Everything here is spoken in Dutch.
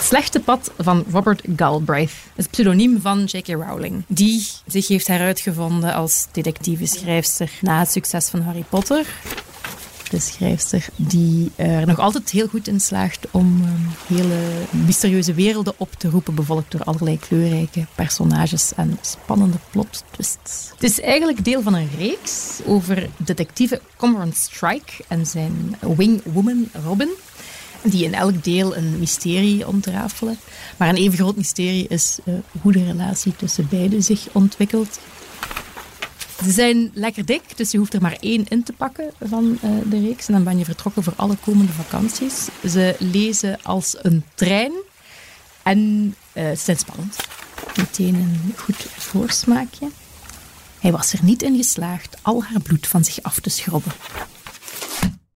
Het slechte pad van Robert Galbraith het pseudoniem van J.K. Rowling, die zich heeft heruitgevonden als detectieve schrijfster na het succes van Harry Potter de schrijfster, die er nog altijd heel goed in slaagt om ehm, hele mysterieuze werelden op te roepen, bevolkt door allerlei kleurrijke personages en spannende plot twists. Het is eigenlijk deel van een reeks over detectieve Cormoran Strike en zijn wingwoman Robin die in elk deel een mysterie ontrafelen. Maar een even groot mysterie is uh, hoe de relatie tussen beiden zich ontwikkelt. Ze zijn lekker dik, dus je hoeft er maar één in te pakken van uh, de reeks. En dan ben je vertrokken voor alle komende vakanties. Ze lezen als een trein. En uh, ze zijn spannend. Meteen een goed voorsmaakje. Hij was er niet in geslaagd al haar bloed van zich af te schrobben.